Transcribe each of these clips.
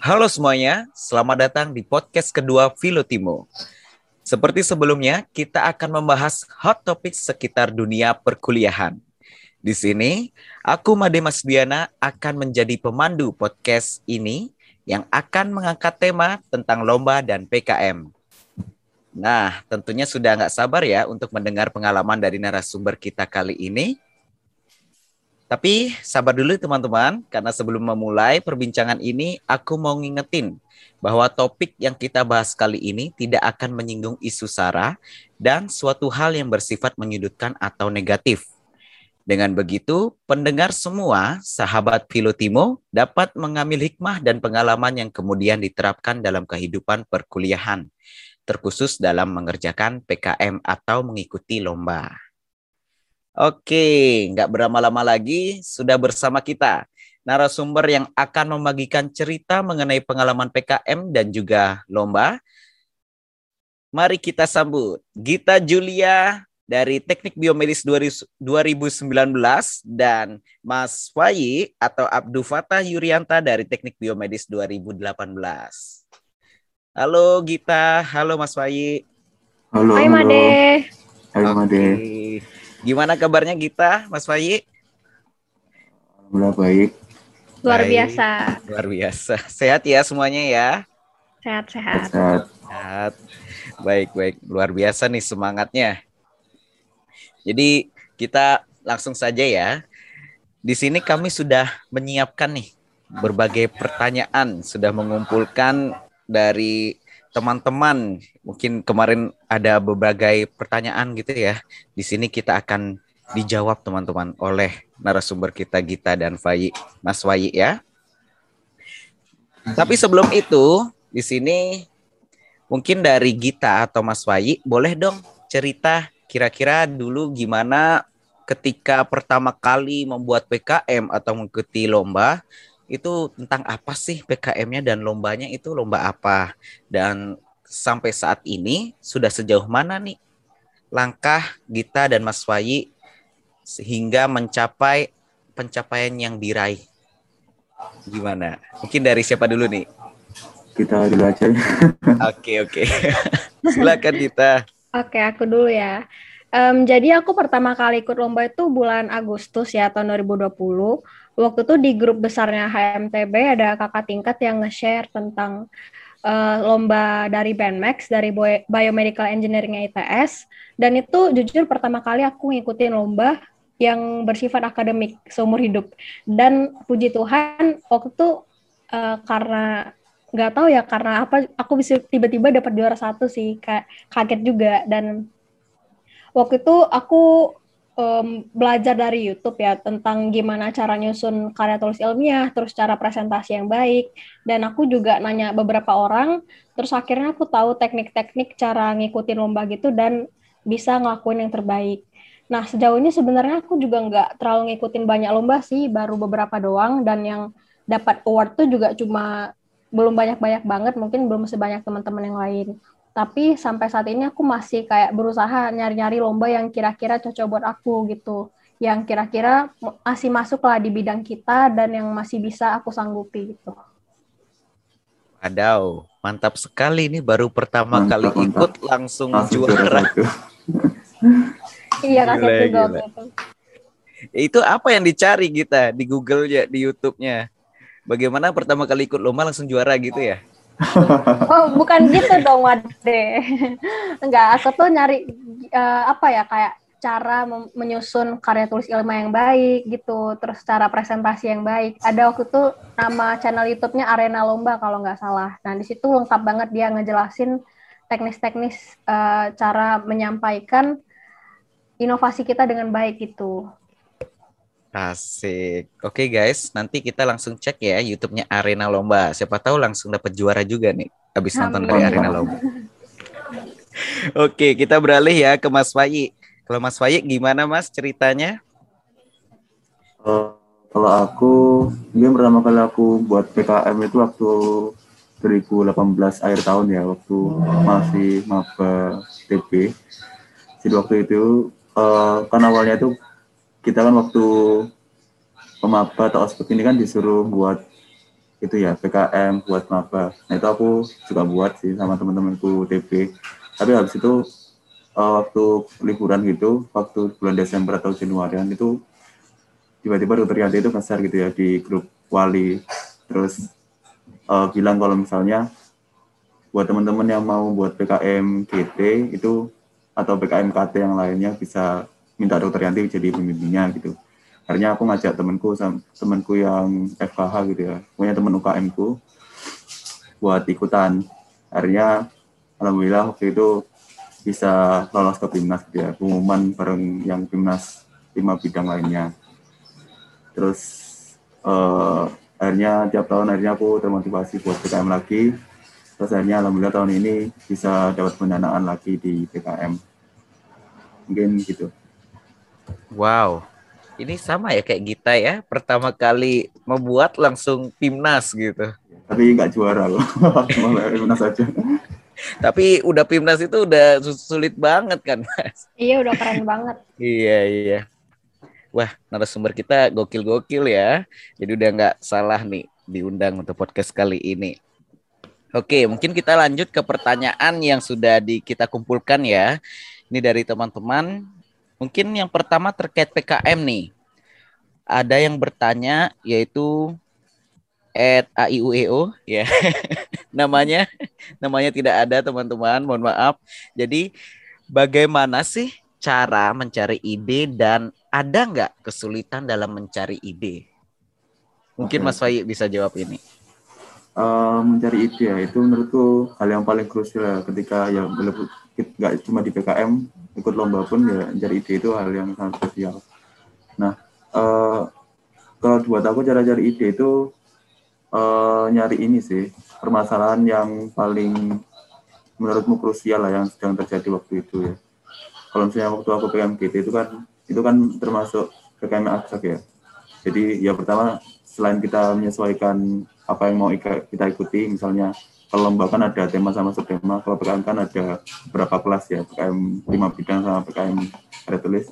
Halo semuanya, selamat datang di podcast kedua Filotimo. Seperti sebelumnya, kita akan membahas hot topic sekitar dunia perkuliahan. Di sini, aku Made Masdiana akan menjadi pemandu podcast ini yang akan mengangkat tema tentang lomba dan PKM. Nah, tentunya sudah nggak sabar ya untuk mendengar pengalaman dari narasumber kita kali ini. Tapi sabar dulu teman-teman, karena sebelum memulai perbincangan ini, aku mau ngingetin bahwa topik yang kita bahas kali ini tidak akan menyinggung isu SARA dan suatu hal yang bersifat menyudutkan atau negatif. Dengan begitu, pendengar semua, sahabat Filotimo, dapat mengambil hikmah dan pengalaman yang kemudian diterapkan dalam kehidupan perkuliahan, terkhusus dalam mengerjakan PKM atau mengikuti lomba. Oke, nggak berlama-lama lagi sudah bersama kita narasumber yang akan membagikan cerita mengenai pengalaman PKM dan juga lomba. Mari kita sambut Gita Julia dari Teknik Biomedis 2019 dan Mas Fayi atau Abdul Fatah Yurianta dari Teknik Biomedis 2018. Halo Gita, halo Mas Fayi. Halo. Hai Made. Hai Made. Gimana kabarnya kita, Mas Fayi? Alhamdulillah baik. Luar Baik. biasa. Luar biasa. Sehat ya semuanya ya? Sehat-sehat. Sehat. Sehat. Baik, baik. Luar biasa nih semangatnya. Jadi kita langsung saja ya. Di sini kami sudah menyiapkan nih berbagai pertanyaan, sudah mengumpulkan dari teman-teman mungkin kemarin ada berbagai pertanyaan gitu ya. Di sini kita akan dijawab teman-teman oleh narasumber kita Gita dan Fayi, Mas Fayi ya. Tapi sebelum itu, di sini mungkin dari Gita atau Mas Fayi boleh dong cerita kira-kira dulu gimana ketika pertama kali membuat PKM atau mengikuti lomba itu tentang apa sih PKM-nya dan lombanya itu lomba apa dan sampai saat ini sudah sejauh mana nih langkah Gita dan Mas Wayi sehingga mencapai pencapaian yang diraih gimana mungkin dari siapa dulu nih Kita dulu aja. oke oke silakan Gita Oke, aku dulu ya. Em, jadi aku pertama kali ikut lomba itu bulan Agustus ya tahun 2020. Waktu itu di grup besarnya HMTB ada kakak tingkat yang nge-share tentang eh, lomba dari BNMAX dari Bio- Biomedical Engineering ITS dan itu jujur pertama kali aku ngikutin lomba yang bersifat akademik seumur hidup. Dan puji Tuhan waktu itu eh, karena nggak tahu ya karena apa aku bisa tiba-tiba dapat juara satu sih. Kaget juga. Dan waktu itu aku em, belajar dari YouTube ya tentang gimana cara nyusun karya tulis ilmiah, terus cara presentasi yang baik, dan aku juga nanya beberapa orang, terus akhirnya aku tahu teknik-teknik cara ngikutin lomba gitu dan bisa ngelakuin yang terbaik. Nah sejauh ini sebenarnya aku juga nggak terlalu ngikutin banyak lomba sih, baru beberapa doang, dan yang dapat award tuh juga cuma belum banyak-banyak banget, mungkin belum sebanyak teman-teman yang lain tapi sampai saat ini aku masih kayak berusaha nyari-nyari lomba yang kira-kira cocok buat aku gitu yang kira-kira masih masuk lah di bidang kita dan yang masih bisa aku sanggupi gitu Adaw, mantap sekali ini baru pertama Mantap, kali mantap. ikut langsung, Langsung juara. iya kaget Gila, juga gila. waktu itu Itu apa yang dicari kita di Google ya, di YouTube-nya? Bagaimana pertama kali ikut lomba langsung juara gitu ya? oh bukan gitu dong Wade. Enggak aku tuh nyari eh, apa ya kayak cara menyusun karya tulis ilmiah yang baik gitu terus cara presentasi yang baik. Ada waktu itu nama channel YouTube-nya Arena Lomba kalau nggak salah. Nah di situ lengkap banget dia ngejelasin teknis-teknis eh, cara menyampaikan inovasi kita dengan baik gitu Asik. Oke guys, nanti kita langsung cek ya YouTube-nya Arena Lomba. Siapa tahu langsung dapat juara juga nih habis nonton dari. Arena Lomba. Oke, kita beralih ya ke Mas Fayi. Kalau Mas Fayi gimana Mas ceritanya? Eh, kalau aku, dia pertama kali aku buat PKM itu waktu 2018 akhir tahun ya, waktu masih maba TB. Jadi waktu itu eh, kan awalnya itu kita kan waktu pemaba atau ospek ini kan disuruh buat itu ya PKM buat maba. Nah itu aku juga buat sih sama teman-temanku TB. Tapi habis itu uh, waktu liburan gitu, waktu bulan Desember atau Januari itu tiba-tiba dokter Yanti itu besar gitu ya di grup wali. Terus uh, bilang kalau misalnya buat teman-teman yang mau buat PKM GT itu atau PKM KT yang lainnya bisa minta dokter Yanti jadi pembimbingnya gitu. Akhirnya aku ngajak temanku temanku yang FKH gitu ya. Punya teman UKM ku buat ikutan. Akhirnya alhamdulillah waktu itu bisa lolos ke timnas gitu ya. Pengumuman bareng yang timnas lima bidang lainnya. Terus uh, akhirnya tiap tahun akhirnya aku termotivasi buat PKM lagi. Terus akhirnya alhamdulillah tahun ini bisa dapat pendanaan lagi di PKM mungkin gitu wow. Ini sama ya kayak kita ya pertama kali membuat langsung timnas gitu. Tapi nggak juara loh. Timnas aja. Tapi udah timnas itu udah sulit banget kan mas? Iya udah keren banget. Iya iya. Wah narasumber kita gokil-gokil ya. Jadi udah nggak salah nih diundang untuk podcast kali ini. Oke, mungkin kita lanjut ke pertanyaan yang sudah di, kita kumpulkan ya. Ini dari teman-teman Mungkin yang pertama terkait PKM nih. Ada yang bertanya yaitu at AIUEO ya. namanya namanya tidak ada teman-teman, mohon maaf. Jadi bagaimana sih cara mencari ide dan ada nggak kesulitan dalam mencari ide? Mungkin. Mas Fai bisa jawab ini. Uh, mencari ide ya itu menurutku hal yang paling krusial ya ketika ya nggak cuma di PKM ikut lomba pun ya mencari ide itu hal yang sangat krusial. Nah, uh, kalau buat aku cara cari ide itu uh, nyari ini sih permasalahan yang paling menurutmu krusial lah yang sedang terjadi waktu itu ya. Kalau misalnya waktu aku PKMGT itu kan itu kan termasuk PKM aksak ya. Jadi ya pertama selain kita menyesuaikan apa yang mau kita ikuti, misalnya kalau lomba kan ada tema sama subtema, kalau PKM kan ada berapa kelas ya, PKM lima bidang sama PKM ada tulis.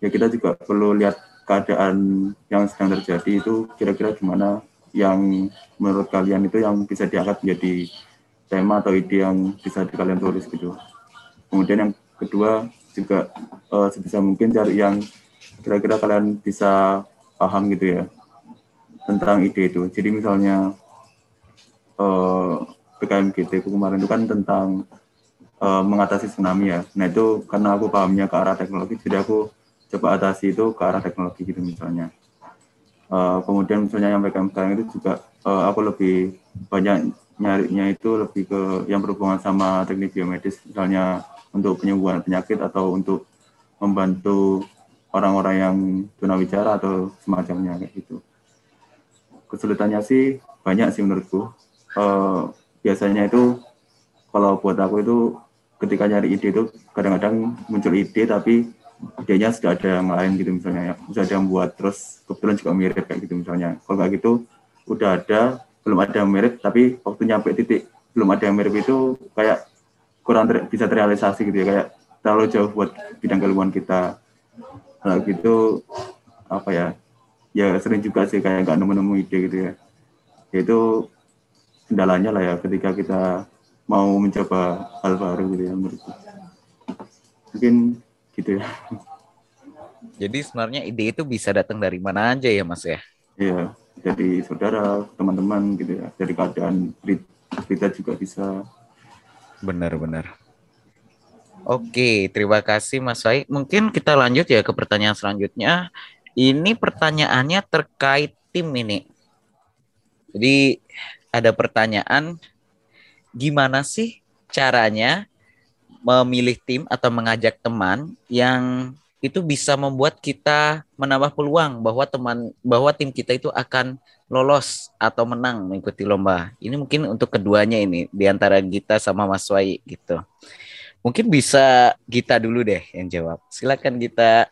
Ya kita juga perlu lihat keadaan yang sedang terjadi itu kira-kira gimana yang menurut kalian itu yang bisa diangkat menjadi tema atau ide yang bisa di kalian tulis gitu. Kemudian yang kedua juga uh, sebisa mungkin cari yang kira-kira kalian bisa paham gitu ya tentang ide itu. Jadi misalnya uh, PKMGT kemarin itu kan tentang uh, mengatasi tsunami ya. Nah itu karena aku pahamnya ke arah teknologi, jadi aku coba atasi itu ke arah teknologi gitu misalnya. Uh, kemudian misalnya yang PKM sekarang itu juga uh, aku lebih banyak nyarinya itu lebih ke yang berhubungan sama teknik biomedis, misalnya untuk penyembuhan penyakit atau untuk membantu orang-orang yang tunawicara atau semacamnya kayak gitu. Kesulitannya sih banyak sih menurutku. Uh, biasanya itu kalau buat aku itu ketika nyari ide itu kadang-kadang muncul ide tapi idenya sudah ada yang lain gitu misalnya ya. Sudah ada yang buat terus kebetulan juga mirip kayak gitu misalnya. Kalau kayak gitu udah ada belum ada yang mirip tapi waktu nyampe titik belum ada yang mirip itu kayak kurang ter, bisa terrealisasi gitu ya kayak terlalu jauh buat bidang keilmuan kita kalau gitu apa ya ya sering juga sih kayak nggak nemu-nemu ide gitu ya itu kendalanya lah ya ketika kita mau mencoba hal baru gitu ya menurutku. Mungkin gitu ya. Jadi sebenarnya ide itu bisa datang dari mana aja ya Mas ya? Iya, dari saudara, teman-teman gitu ya, dari keadaan kita juga bisa. Benar-benar. Oke, terima kasih Mas Wai. Mungkin kita lanjut ya ke pertanyaan selanjutnya. Ini pertanyaannya terkait tim ini. Jadi ada pertanyaan gimana sih caranya memilih tim atau mengajak teman yang itu bisa membuat kita menambah peluang bahwa teman bahwa tim kita itu akan lolos atau menang mengikuti lomba. Ini mungkin untuk keduanya ini di antara kita sama Mas Wai gitu. Mungkin bisa kita dulu deh yang jawab. Silakan kita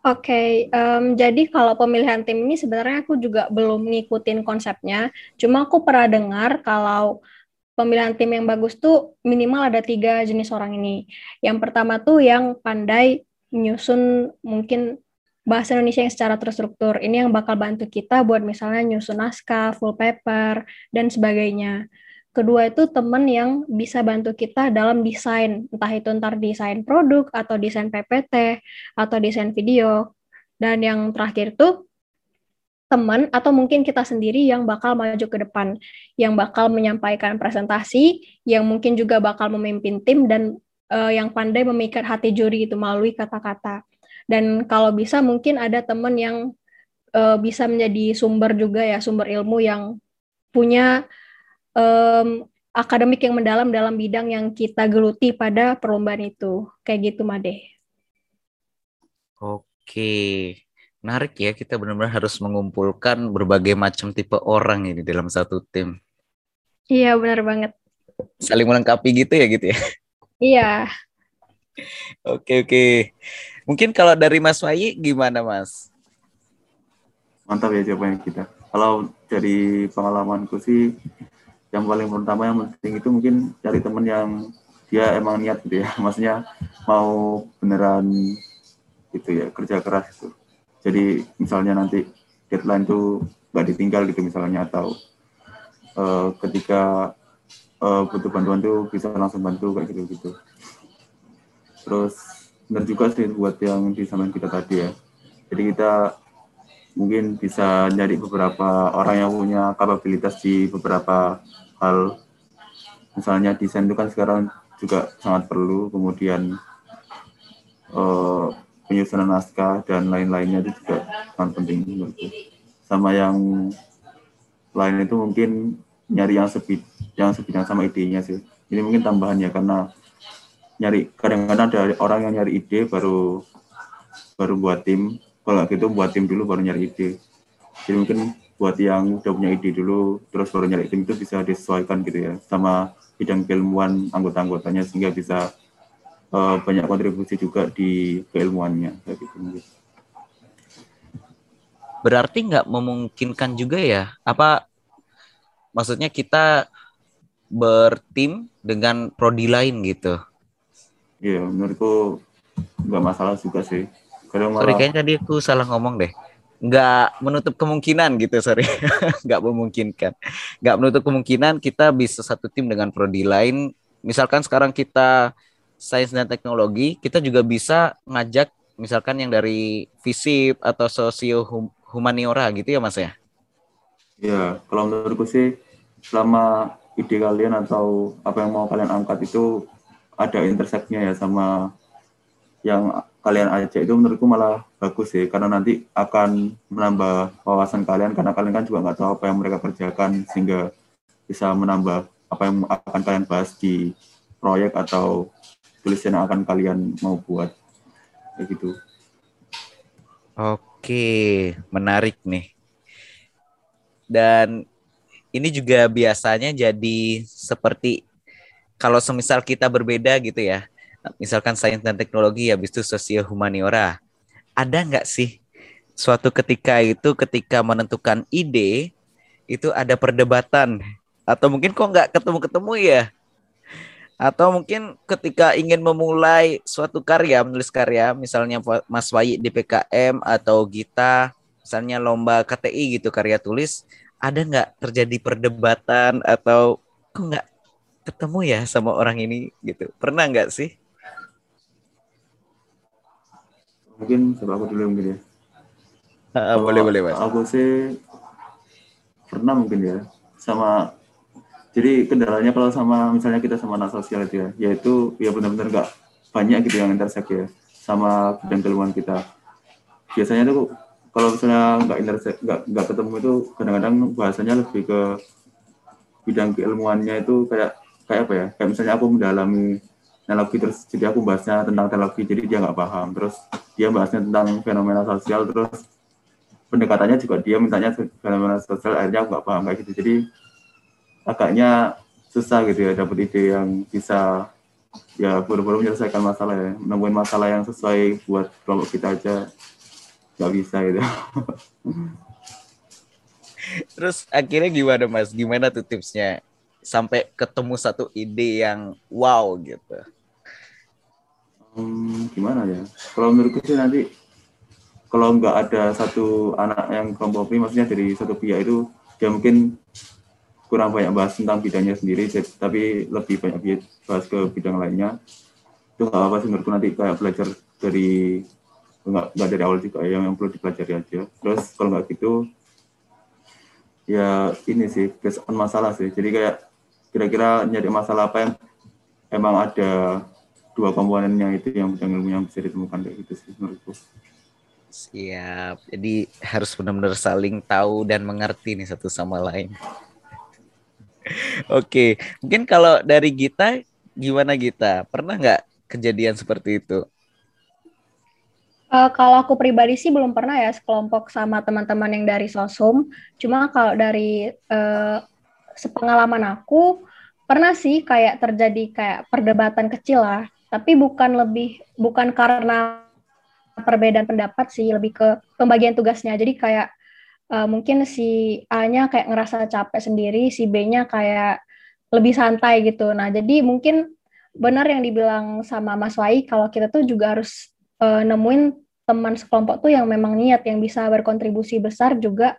Oke, okay, um, jadi kalau pemilihan tim ini sebenarnya aku juga belum ngikutin konsepnya. Cuma aku pernah dengar kalau pemilihan tim yang bagus tuh minimal ada tiga jenis orang ini. Yang pertama tuh yang pandai menyusun mungkin bahasa Indonesia yang secara terstruktur. Ini yang bakal bantu kita buat misalnya nyusun naskah, full paper, dan sebagainya. Kedua itu teman yang bisa bantu kita dalam desain, entah itu ntar desain produk atau desain PPT atau desain video. Dan yang terakhir itu teman atau mungkin kita sendiri yang bakal maju ke depan, yang bakal menyampaikan presentasi, yang mungkin juga bakal memimpin tim dan uh, yang pandai memikat hati juri itu melalui kata-kata. Dan kalau bisa mungkin ada teman yang uh, bisa menjadi sumber juga ya, sumber ilmu yang punya um, akademik yang mendalam dalam bidang yang kita geluti pada perlombaan itu. Kayak gitu, Made. Oke, menarik ya. Kita benar-benar harus mengumpulkan berbagai macam tipe orang ini dalam satu tim. Iya, benar banget. Saling melengkapi gitu ya, gitu ya. Iya. Oke, oke. Mungkin kalau dari Mas Wayi gimana, Mas? Mantap ya jawabannya kita. Kalau dari pengalamanku sih yang paling pertama yang penting itu mungkin cari teman yang dia emang niat gitu ya. Maksudnya mau beneran gitu ya kerja keras itu jadi misalnya nanti deadline tuh nggak ditinggal gitu misalnya atau uh, ketika uh, butuh bantuan tuh bisa langsung bantu kayak gitu gitu terus benar juga sih buat yang disampaikan kita tadi ya. Jadi kita mungkin bisa nyari beberapa orang yang punya kapabilitas di beberapa hal. Misalnya desain itu kan sekarang juga sangat perlu kemudian uh, penyusunan naskah dan lain-lainnya itu juga sangat penting sama yang lain itu mungkin nyari yang sebid yang sebidang sama idenya sih. Ini mungkin tambahan ya karena nyari kadang-kadang ada orang yang nyari ide baru baru buat tim kalau gitu buat tim dulu baru nyari ide jadi mungkin buat yang udah punya ide dulu terus baru nyari tim itu bisa disesuaikan gitu ya sama bidang keilmuan anggota-anggotanya sehingga bisa uh, banyak kontribusi juga di keilmuannya kayak gitu mungkin. Berarti nggak memungkinkan juga ya? Apa maksudnya kita bertim dengan prodi lain gitu? Iya, menurutku nggak masalah juga sih. Sorry, kayaknya tadi aku salah ngomong deh. Nggak menutup kemungkinan gitu, sorry. nggak memungkinkan. Nggak menutup kemungkinan kita bisa satu tim dengan prodi lain. Misalkan sekarang kita sains dan teknologi, kita juga bisa ngajak misalkan yang dari FISIP atau sosio humaniora gitu ya Mas ya? Iya, kalau menurutku sih selama ide kalian atau apa yang mau kalian angkat itu ada interseknya ya sama yang kalian ajak itu menurutku malah bagus sih karena nanti akan menambah wawasan kalian karena kalian kan juga nggak tahu apa yang mereka kerjakan sehingga bisa menambah apa yang akan kalian bahas di proyek atau tulisan yang akan kalian mau buat kayak gitu. Oke, menarik nih. Dan ini juga biasanya jadi seperti kalau semisal kita berbeda gitu ya misalkan sains dan teknologi habis itu sosio humaniora. Ada nggak sih suatu ketika itu ketika menentukan ide itu ada perdebatan? Atau mungkin kok nggak ketemu-ketemu ya? Atau mungkin ketika ingin memulai suatu karya menulis karya misalnya Mas Wayi di PKM atau Gita misalnya lomba KTI gitu karya tulis ada nggak terjadi perdebatan atau kok nggak ketemu ya sama orang ini gitu? Pernah nggak sih mungkin coba aku dulu mungkin ya. Uh, boleh boleh mas. aku sih pernah mungkin ya. Sama jadi kendalanya kalau sama misalnya kita sama anak sosial itu ya yaitu ya benar-benar nggak banyak gitu yang intersek ya sama bidang keilmuan kita. Biasanya tuh kalau misalnya nggak intersek nggak nggak ketemu itu kadang-kadang bahasanya lebih ke bidang keilmuannya itu kayak kayak apa ya? Kayak misalnya aku mendalami teknologi terus jadi aku bahasnya tentang teknologi jadi dia nggak paham. Terus dia bahasnya tentang fenomena sosial terus pendekatannya juga dia mintanya fenomena sosial akhirnya aku nggak paham kayak gitu. Jadi agaknya susah gitu ya dapat ide yang bisa ya buru-buru menyelesaikan masalah ya. Menemukan masalah yang sesuai buat kelompok kita aja nggak bisa gitu. Terus akhirnya gimana mas? Gimana tuh tipsnya? Sampai ketemu satu ide yang wow gitu hmm, gimana ya? Kalau menurutku sih nanti kalau nggak ada satu anak yang kelompok maksudnya dari satu pihak itu dia mungkin kurang banyak bahas tentang bidangnya sendiri tapi lebih banyak bahas ke bidang lainnya. Itu nggak apa sih menurutku nanti kayak belajar dari nggak nggak dari awal juga yang yang perlu dipelajari aja. Terus kalau nggak gitu ya ini sih kesan masalah sih. Jadi kayak kira-kira nyari masalah apa yang emang ada dua komponennya itu yang bidang ilmu yang bisa ditemukan kayak gitu sih menurutku Siap. Jadi harus benar-benar saling tahu dan mengerti nih satu sama lain. Oke, mungkin kalau dari Gita, gimana Gita? Pernah nggak kejadian seperti itu? Uh, kalau aku pribadi sih belum pernah ya sekelompok sama teman-teman yang dari sosum. Cuma kalau dari uh, sepengalaman aku pernah sih kayak terjadi kayak perdebatan kecil lah. Tapi bukan lebih bukan karena perbedaan pendapat sih lebih ke pembagian tugasnya. Jadi kayak uh, mungkin si A-nya kayak ngerasa capek sendiri si B-nya kayak lebih santai gitu. Nah jadi mungkin benar yang dibilang sama Mas Wai kalau kita tuh juga harus uh, nemuin teman sekelompok tuh yang memang niat yang bisa berkontribusi besar juga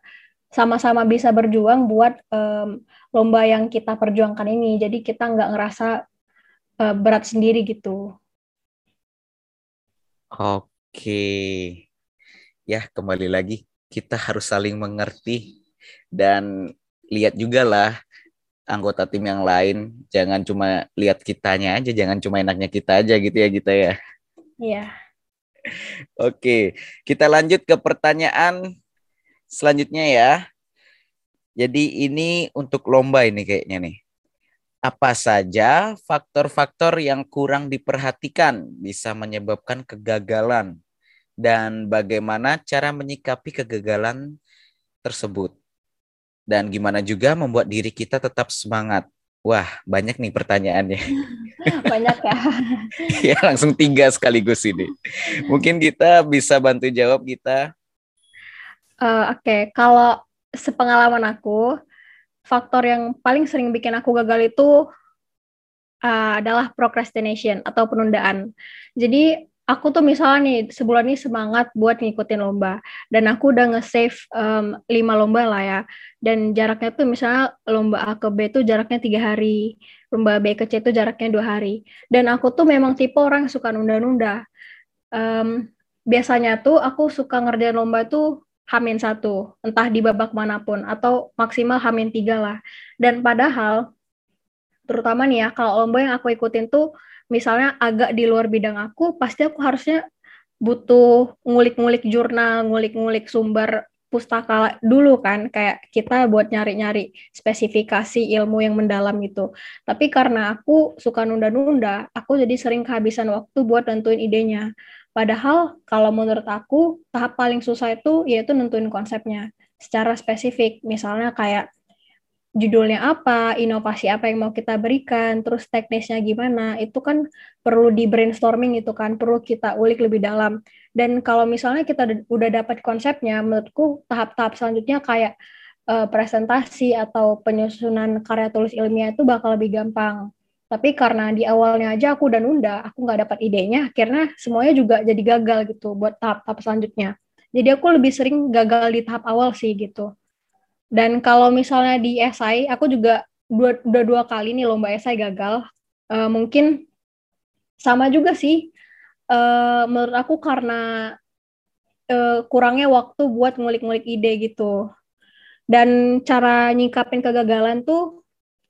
sama-sama bisa berjuang buat um, lomba yang kita perjuangkan ini. Jadi kita nggak ngerasa uh, berat sendiri gitu. Oke. Ya, kembali lagi kita harus saling mengerti dan lihat juga lah anggota tim yang lain. Jangan cuma lihat kitanya aja, jangan cuma enaknya kita aja gitu ya kita ya. Iya. Oke, kita lanjut ke pertanyaan selanjutnya ya. Jadi ini untuk lomba ini kayaknya nih apa saja faktor-faktor yang kurang diperhatikan bisa menyebabkan kegagalan dan bagaimana cara menyikapi kegagalan tersebut dan gimana juga membuat diri kita tetap semangat. Wah, banyak nih pertanyaannya. Banyak ya. ya, langsung tiga sekaligus ini. Mungkin kita bisa bantu jawab kita. Uh, Oke, okay. kalau sepengalaman aku, faktor yang paling sering bikin aku gagal itu uh, adalah procrastination atau penundaan. Jadi aku tuh misalnya nih sebulan ini semangat buat ngikutin lomba dan aku udah nge-save um, lima lomba lah ya. Dan jaraknya tuh misalnya lomba A ke B tuh jaraknya tiga hari lomba B ke C tuh jaraknya dua hari. Dan aku tuh memang tipe orang yang suka nunda-nunda. Um, biasanya tuh aku suka ngerjain lomba tuh Hamin satu, entah di babak mana pun, atau maksimal Hamin tiga lah. Dan padahal, terutama nih ya, kalau lomba yang aku ikutin tuh, misalnya agak di luar bidang aku, pasti aku harusnya butuh ngulik-ngulik jurnal, ngulik-ngulik sumber pustaka dulu kan kayak kita buat nyari-nyari spesifikasi ilmu yang mendalam gitu. Tapi karena aku suka nunda-nunda, aku jadi sering kehabisan waktu buat nentuin idenya. Padahal kalau menurut aku tahap paling susah itu yaitu nentuin konsepnya secara spesifik. Misalnya kayak judulnya apa, inovasi apa yang mau kita berikan, terus teknisnya gimana, itu kan perlu di brainstorming itu kan, perlu kita ulik lebih dalam. Dan kalau misalnya kita udah dapat konsepnya, menurutku tahap-tahap selanjutnya kayak uh, presentasi atau penyusunan karya tulis ilmiah itu bakal lebih gampang. Tapi karena di awalnya aja aku udah nunda, aku nggak dapat idenya, akhirnya semuanya juga jadi gagal gitu buat tahap-tahap selanjutnya. Jadi aku lebih sering gagal di tahap awal sih gitu. Dan kalau misalnya di esai, aku juga dua, udah dua kali nih lomba esai gagal. Uh, mungkin sama juga sih. Uh, menurut aku karena uh, kurangnya waktu buat ngulik-ngulik ide gitu. Dan cara nyikapin kegagalan tuh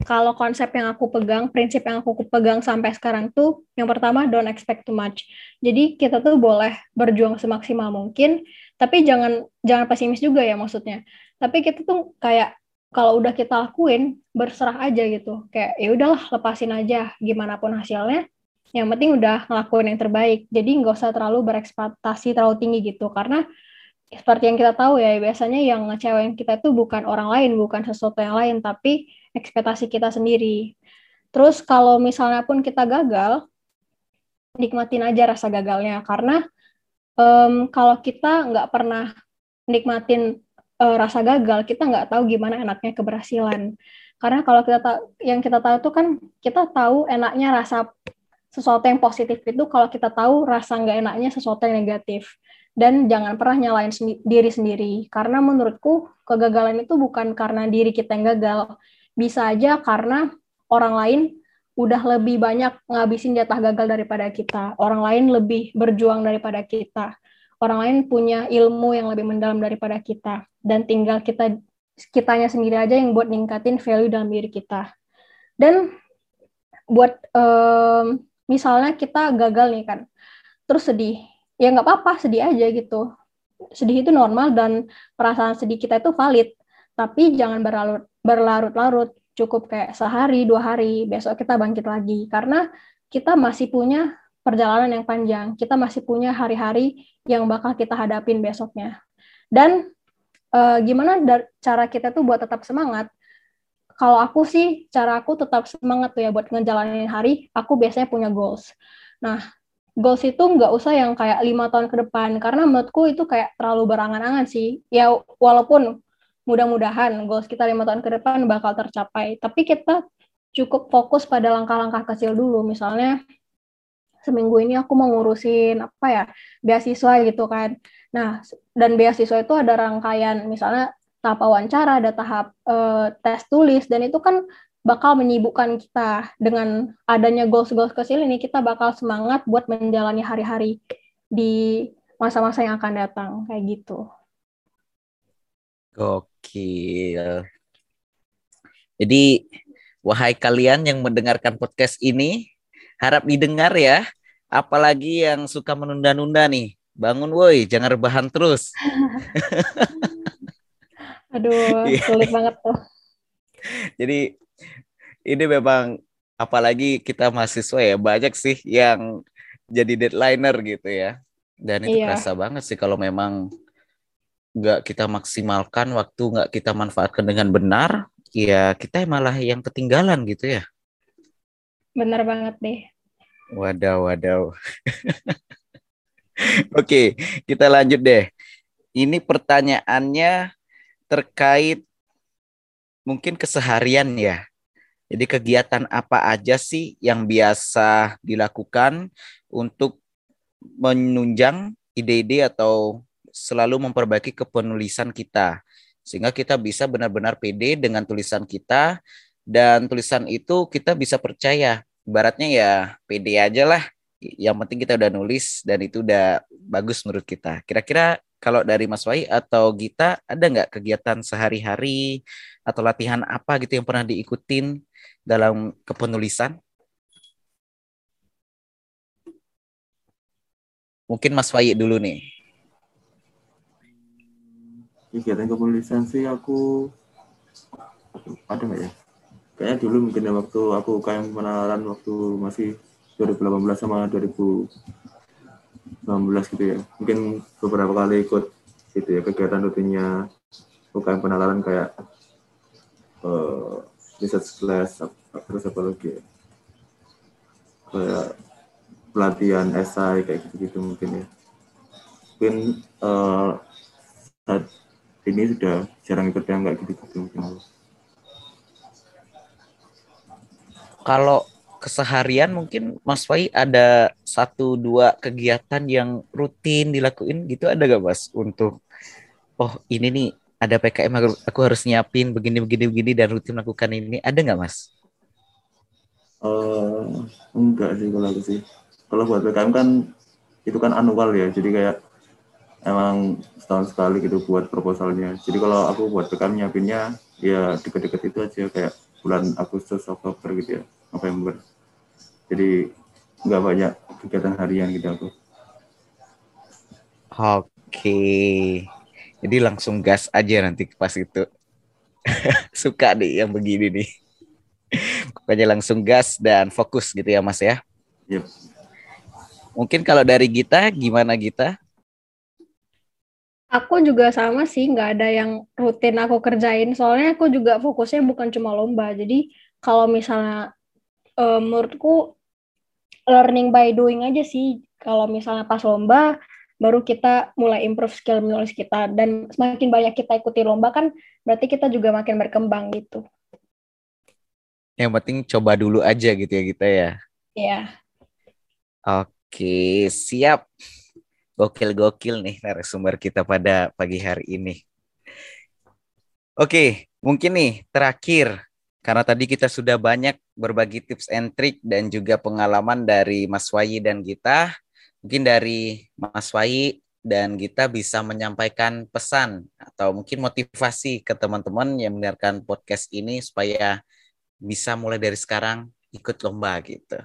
kalau konsep yang aku pegang, prinsip yang aku pegang sampai sekarang tuh, yang pertama don't expect too much. Jadi kita tuh boleh berjuang semaksimal mungkin, tapi jangan jangan pesimis juga ya maksudnya. Tapi kita tuh kayak kalau udah kita lakuin berserah aja gitu, kayak ya udahlah lepasin aja gimana pun hasilnya. Yang penting udah ngelakuin yang terbaik. Jadi nggak usah terlalu berekspektasi terlalu tinggi gitu, karena seperti yang kita tahu ya biasanya yang ngecewain kita tuh bukan orang lain, bukan sesuatu yang lain, tapi ekspektasi kita sendiri. Terus kalau misalnya pun kita gagal, nikmatin aja rasa gagalnya karena um, kalau kita nggak pernah nikmatin uh, rasa gagal, kita nggak tahu gimana enaknya keberhasilan. Karena kalau kita yang kita tahu itu kan kita tahu enaknya rasa sesuatu yang positif itu kalau kita tahu rasa nggak enaknya sesuatu yang negatif. dan jangan pernah nyalain sendi diri sendiri karena menurutku kegagalan itu bukan karena diri kita yang gagal bisa aja karena orang lain udah lebih banyak ngabisin jatah gagal daripada kita. Orang lain lebih berjuang daripada kita. Orang lain punya ilmu yang lebih mendalam daripada kita. Dan tinggal kita kitanya sendiri aja yang buat ningkatin value dalam diri kita. Dan buat um, misalnya kita gagal nih kan terus sedih. Ya nggak apa-apa sedih aja gitu. Sedih itu normal dan perasaan sedih kita itu valid tapi jangan berlarut berlarut-larut. Cukup kayak sehari dua hari besok kita bangkit lagi. Karena kita masih punya perjalanan yang panjang. Kita masih punya hari-hari yang bakal kita hadapin besoknya. Dan uh, gimana cara kita tuh buat tetap semangat? Kalau aku sih cara aku tetap semangat tuh ya buat ngejalanin hari aku biasanya punya goals. Nah goals itu nggak usah yang kayak lima tahun ke depan. Karena menurutku itu kayak terlalu berangan-angan sih. Ya walaupun mudah-mudahan goals kita lima tahun ke depan bakal tercapai. Tapi kita cukup fokus pada langkah-langkah kecil dulu. Misalnya seminggu ini aku mau ngurusin apa ya beasiswa gitu kan. Nah dan beasiswa itu ada rangkaian misalnya tahap wawancara ada tahap uh, tes tulis dan itu kan bakal menyibukkan kita. Dengan adanya goals-goals kecil ini kita bakal semangat buat menjalani hari-hari di masa-masa yang akan datang. Kayak gitu. Gokil. Jadi wahai kalian yang mendengarkan podcast ini harap didengar ya. Apalagi yang suka menunda-nunda nih. Bangun woi, jangan rebahan terus. Aduh, sulit banget tuh. Jadi ini memang apalagi kita mahasiswa ya banyak sih yang jadi deadlineer gitu ya dan itu iya. kerasa banget sih kalau memang nggak kita maksimalkan waktu nggak kita manfaatkan dengan benar ya kita malah yang ketinggalan gitu ya. Benar banget deh. Wadaw wadaw. Oke kita lanjut deh. Ini pertanyaannya terkait mungkin keseharian ya. Jadi kegiatan apa aja sih yang biasa dilakukan untuk menunjang ide-ide atau selalu memperbaiki kepenulisan kita sehingga kita bisa benar-benar pede dengan tulisan kita dan tulisan itu kita bisa percaya ibaratnya ya pede aja lah yang penting kita udah nulis dan itu udah bagus menurut kita kira-kira kalau dari Mas Wai atau Gita ada nggak kegiatan sehari-hari atau latihan apa gitu yang pernah diikutin dalam kepenulisan? Mungkin Mas Faye dulu nih. Kegiatan kepenulisan sih aku ada nggak ya? Kayaknya dulu mungkin ya waktu aku kayak penalaran waktu masih 2018 sama 2019 gitu ya. Mungkin beberapa kali ikut gitu ya kegiatan rutinnya UKM penalaran kayak uh, research class terus apa lagi ya? kayak pelatihan esai kayak gitu-gitu mungkin ya mungkin uh, ini sudah jarang ikut yang kayak gitu-gitu mungkin kalau keseharian mungkin Mas Fai ada satu dua kegiatan yang rutin dilakuin gitu ada gak Mas untuk oh ini nih ada PKM aku harus nyiapin begini begini begini dan rutin melakukan ini ada nggak mas? Uh, enggak sih kalau aku sih. Kalau buat PKM kan itu kan anual ya, jadi kayak emang setahun sekali gitu buat proposalnya. Jadi kalau aku buat PKM nyiapinnya ya deket-deket itu aja kayak bulan Agustus, Oktober gitu ya, November. Jadi nggak banyak kegiatan harian gitu aku. Oke. Okay. Jadi langsung gas aja nanti pas itu. Suka nih yang begini nih. Pokoknya langsung gas dan fokus gitu ya Mas ya. Yep. Mungkin kalau dari Gita, gimana Gita? Aku juga sama sih, nggak ada yang rutin aku kerjain. Soalnya aku juga fokusnya bukan cuma lomba. Jadi kalau misalnya uh, menurutku learning by doing aja sih. Kalau misalnya pas lomba, baru kita mulai improve skill menulis kita dan semakin banyak kita ikuti lomba kan berarti kita juga makin berkembang gitu. Yang penting coba dulu aja gitu ya kita ya. Iya. Oke, siap. Gokil-gokil nih narasumber kita pada pagi hari ini. Oke, mungkin nih terakhir karena tadi kita sudah banyak berbagi tips and trik dan juga pengalaman dari Mas Wayi dan Gita. Mungkin dari Mas Wayi dan Gita bisa menyampaikan pesan atau mungkin motivasi ke teman-teman yang mendengarkan podcast ini supaya bisa mulai dari sekarang ikut lomba gitu.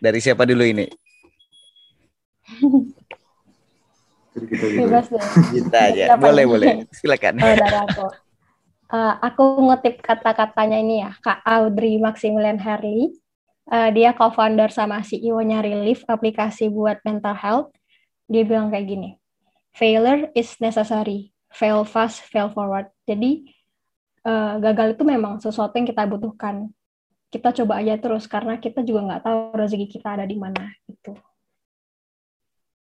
Dari siapa dulu ini? Bebas deh. Kita aja. Boleh, boleh. Silakan. Oh, dari aku. Uh, aku ngutip kata-katanya ini ya, Kak Audrey Maximilian Harley. Uh, dia co-founder sama CEO-nya Relief, aplikasi buat mental health. Dia bilang kayak gini, failure is necessary, fail fast, fail forward. Jadi uh, gagal itu memang sesuatu yang kita butuhkan. Kita coba aja terus karena kita juga nggak tahu rezeki kita ada di mana. Itu.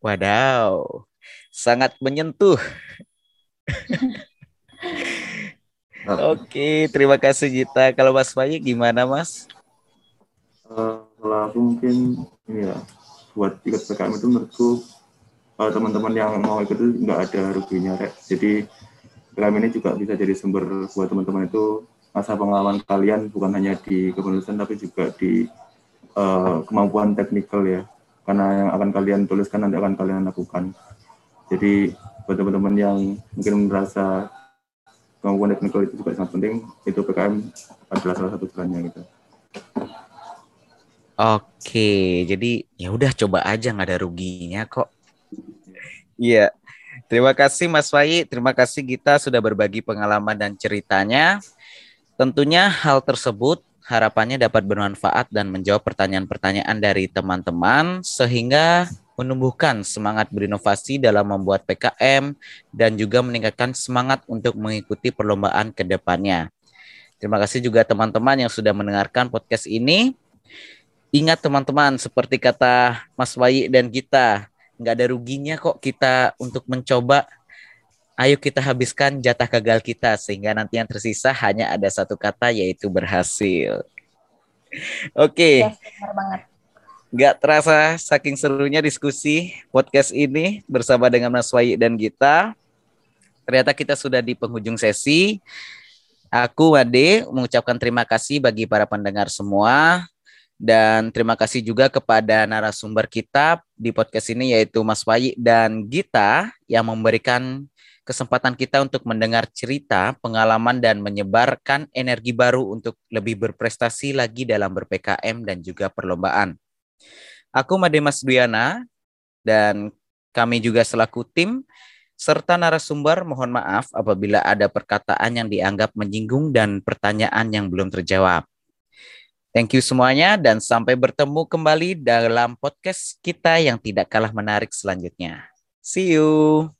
Wadaw, sangat menyentuh. Oke, terima kasih Gita. Kalau Mas Bayi gimana Mas? Uh, kalau aku mungkin ini ya, buat ikut PKM itu menurutku uh, teman-teman yang mau ikut itu nggak ada ruginya. Rek. Jadi PKM ini juga bisa jadi sumber buat teman-teman itu masa pengalaman kalian bukan hanya di kependudukan tapi juga di uh, kemampuan teknikal ya. Karena yang akan kalian tuliskan nanti akan kalian lakukan. Jadi buat teman-teman yang mungkin merasa kemampuan teknikal itu juga sangat penting itu PKM adalah salah satu jalannya gitu. Oke jadi ya udah coba aja nggak ada ruginya kok. Iya. Terima kasih Mas Wayi terima kasih kita sudah berbagi pengalaman dan ceritanya. Tentunya hal tersebut harapannya dapat bermanfaat dan menjawab pertanyaan-pertanyaan dari teman-teman sehingga menumbuhkan semangat berinovasi dalam membuat PKM dan juga meningkatkan semangat untuk mengikuti perlombaan ke depannya. Terima kasih juga teman-teman yang sudah mendengarkan podcast ini. Ingat teman-teman, seperti kata Mas Wayi dan kita, nggak ada ruginya kok kita untuk mencoba. Ayo kita habiskan jatah gagal kita sehingga nanti yang tersisa hanya ada satu kata yaitu berhasil. Oke. Okay. Yes, banget. Gak terasa saking serunya diskusi podcast ini bersama dengan Mas Wayi dan Gita. Ternyata kita sudah di penghujung sesi. Aku Wade mengucapkan terima kasih bagi para pendengar semua dan terima kasih juga kepada narasumber kita di podcast ini yaitu Mas Wayi dan Gita yang memberikan kesempatan kita untuk mendengar cerita, pengalaman dan menyebarkan energi baru untuk lebih berprestasi lagi dalam ber-PKM dan juga perlombaan. Aku Mademas Duyana dan kami juga selaku tim serta narasumber mohon maaf apabila ada perkataan yang dianggap menyinggung dan pertanyaan yang belum terjawab. Thank you semuanya dan sampai bertemu kembali dalam podcast kita yang tidak kalah menarik selanjutnya. See you.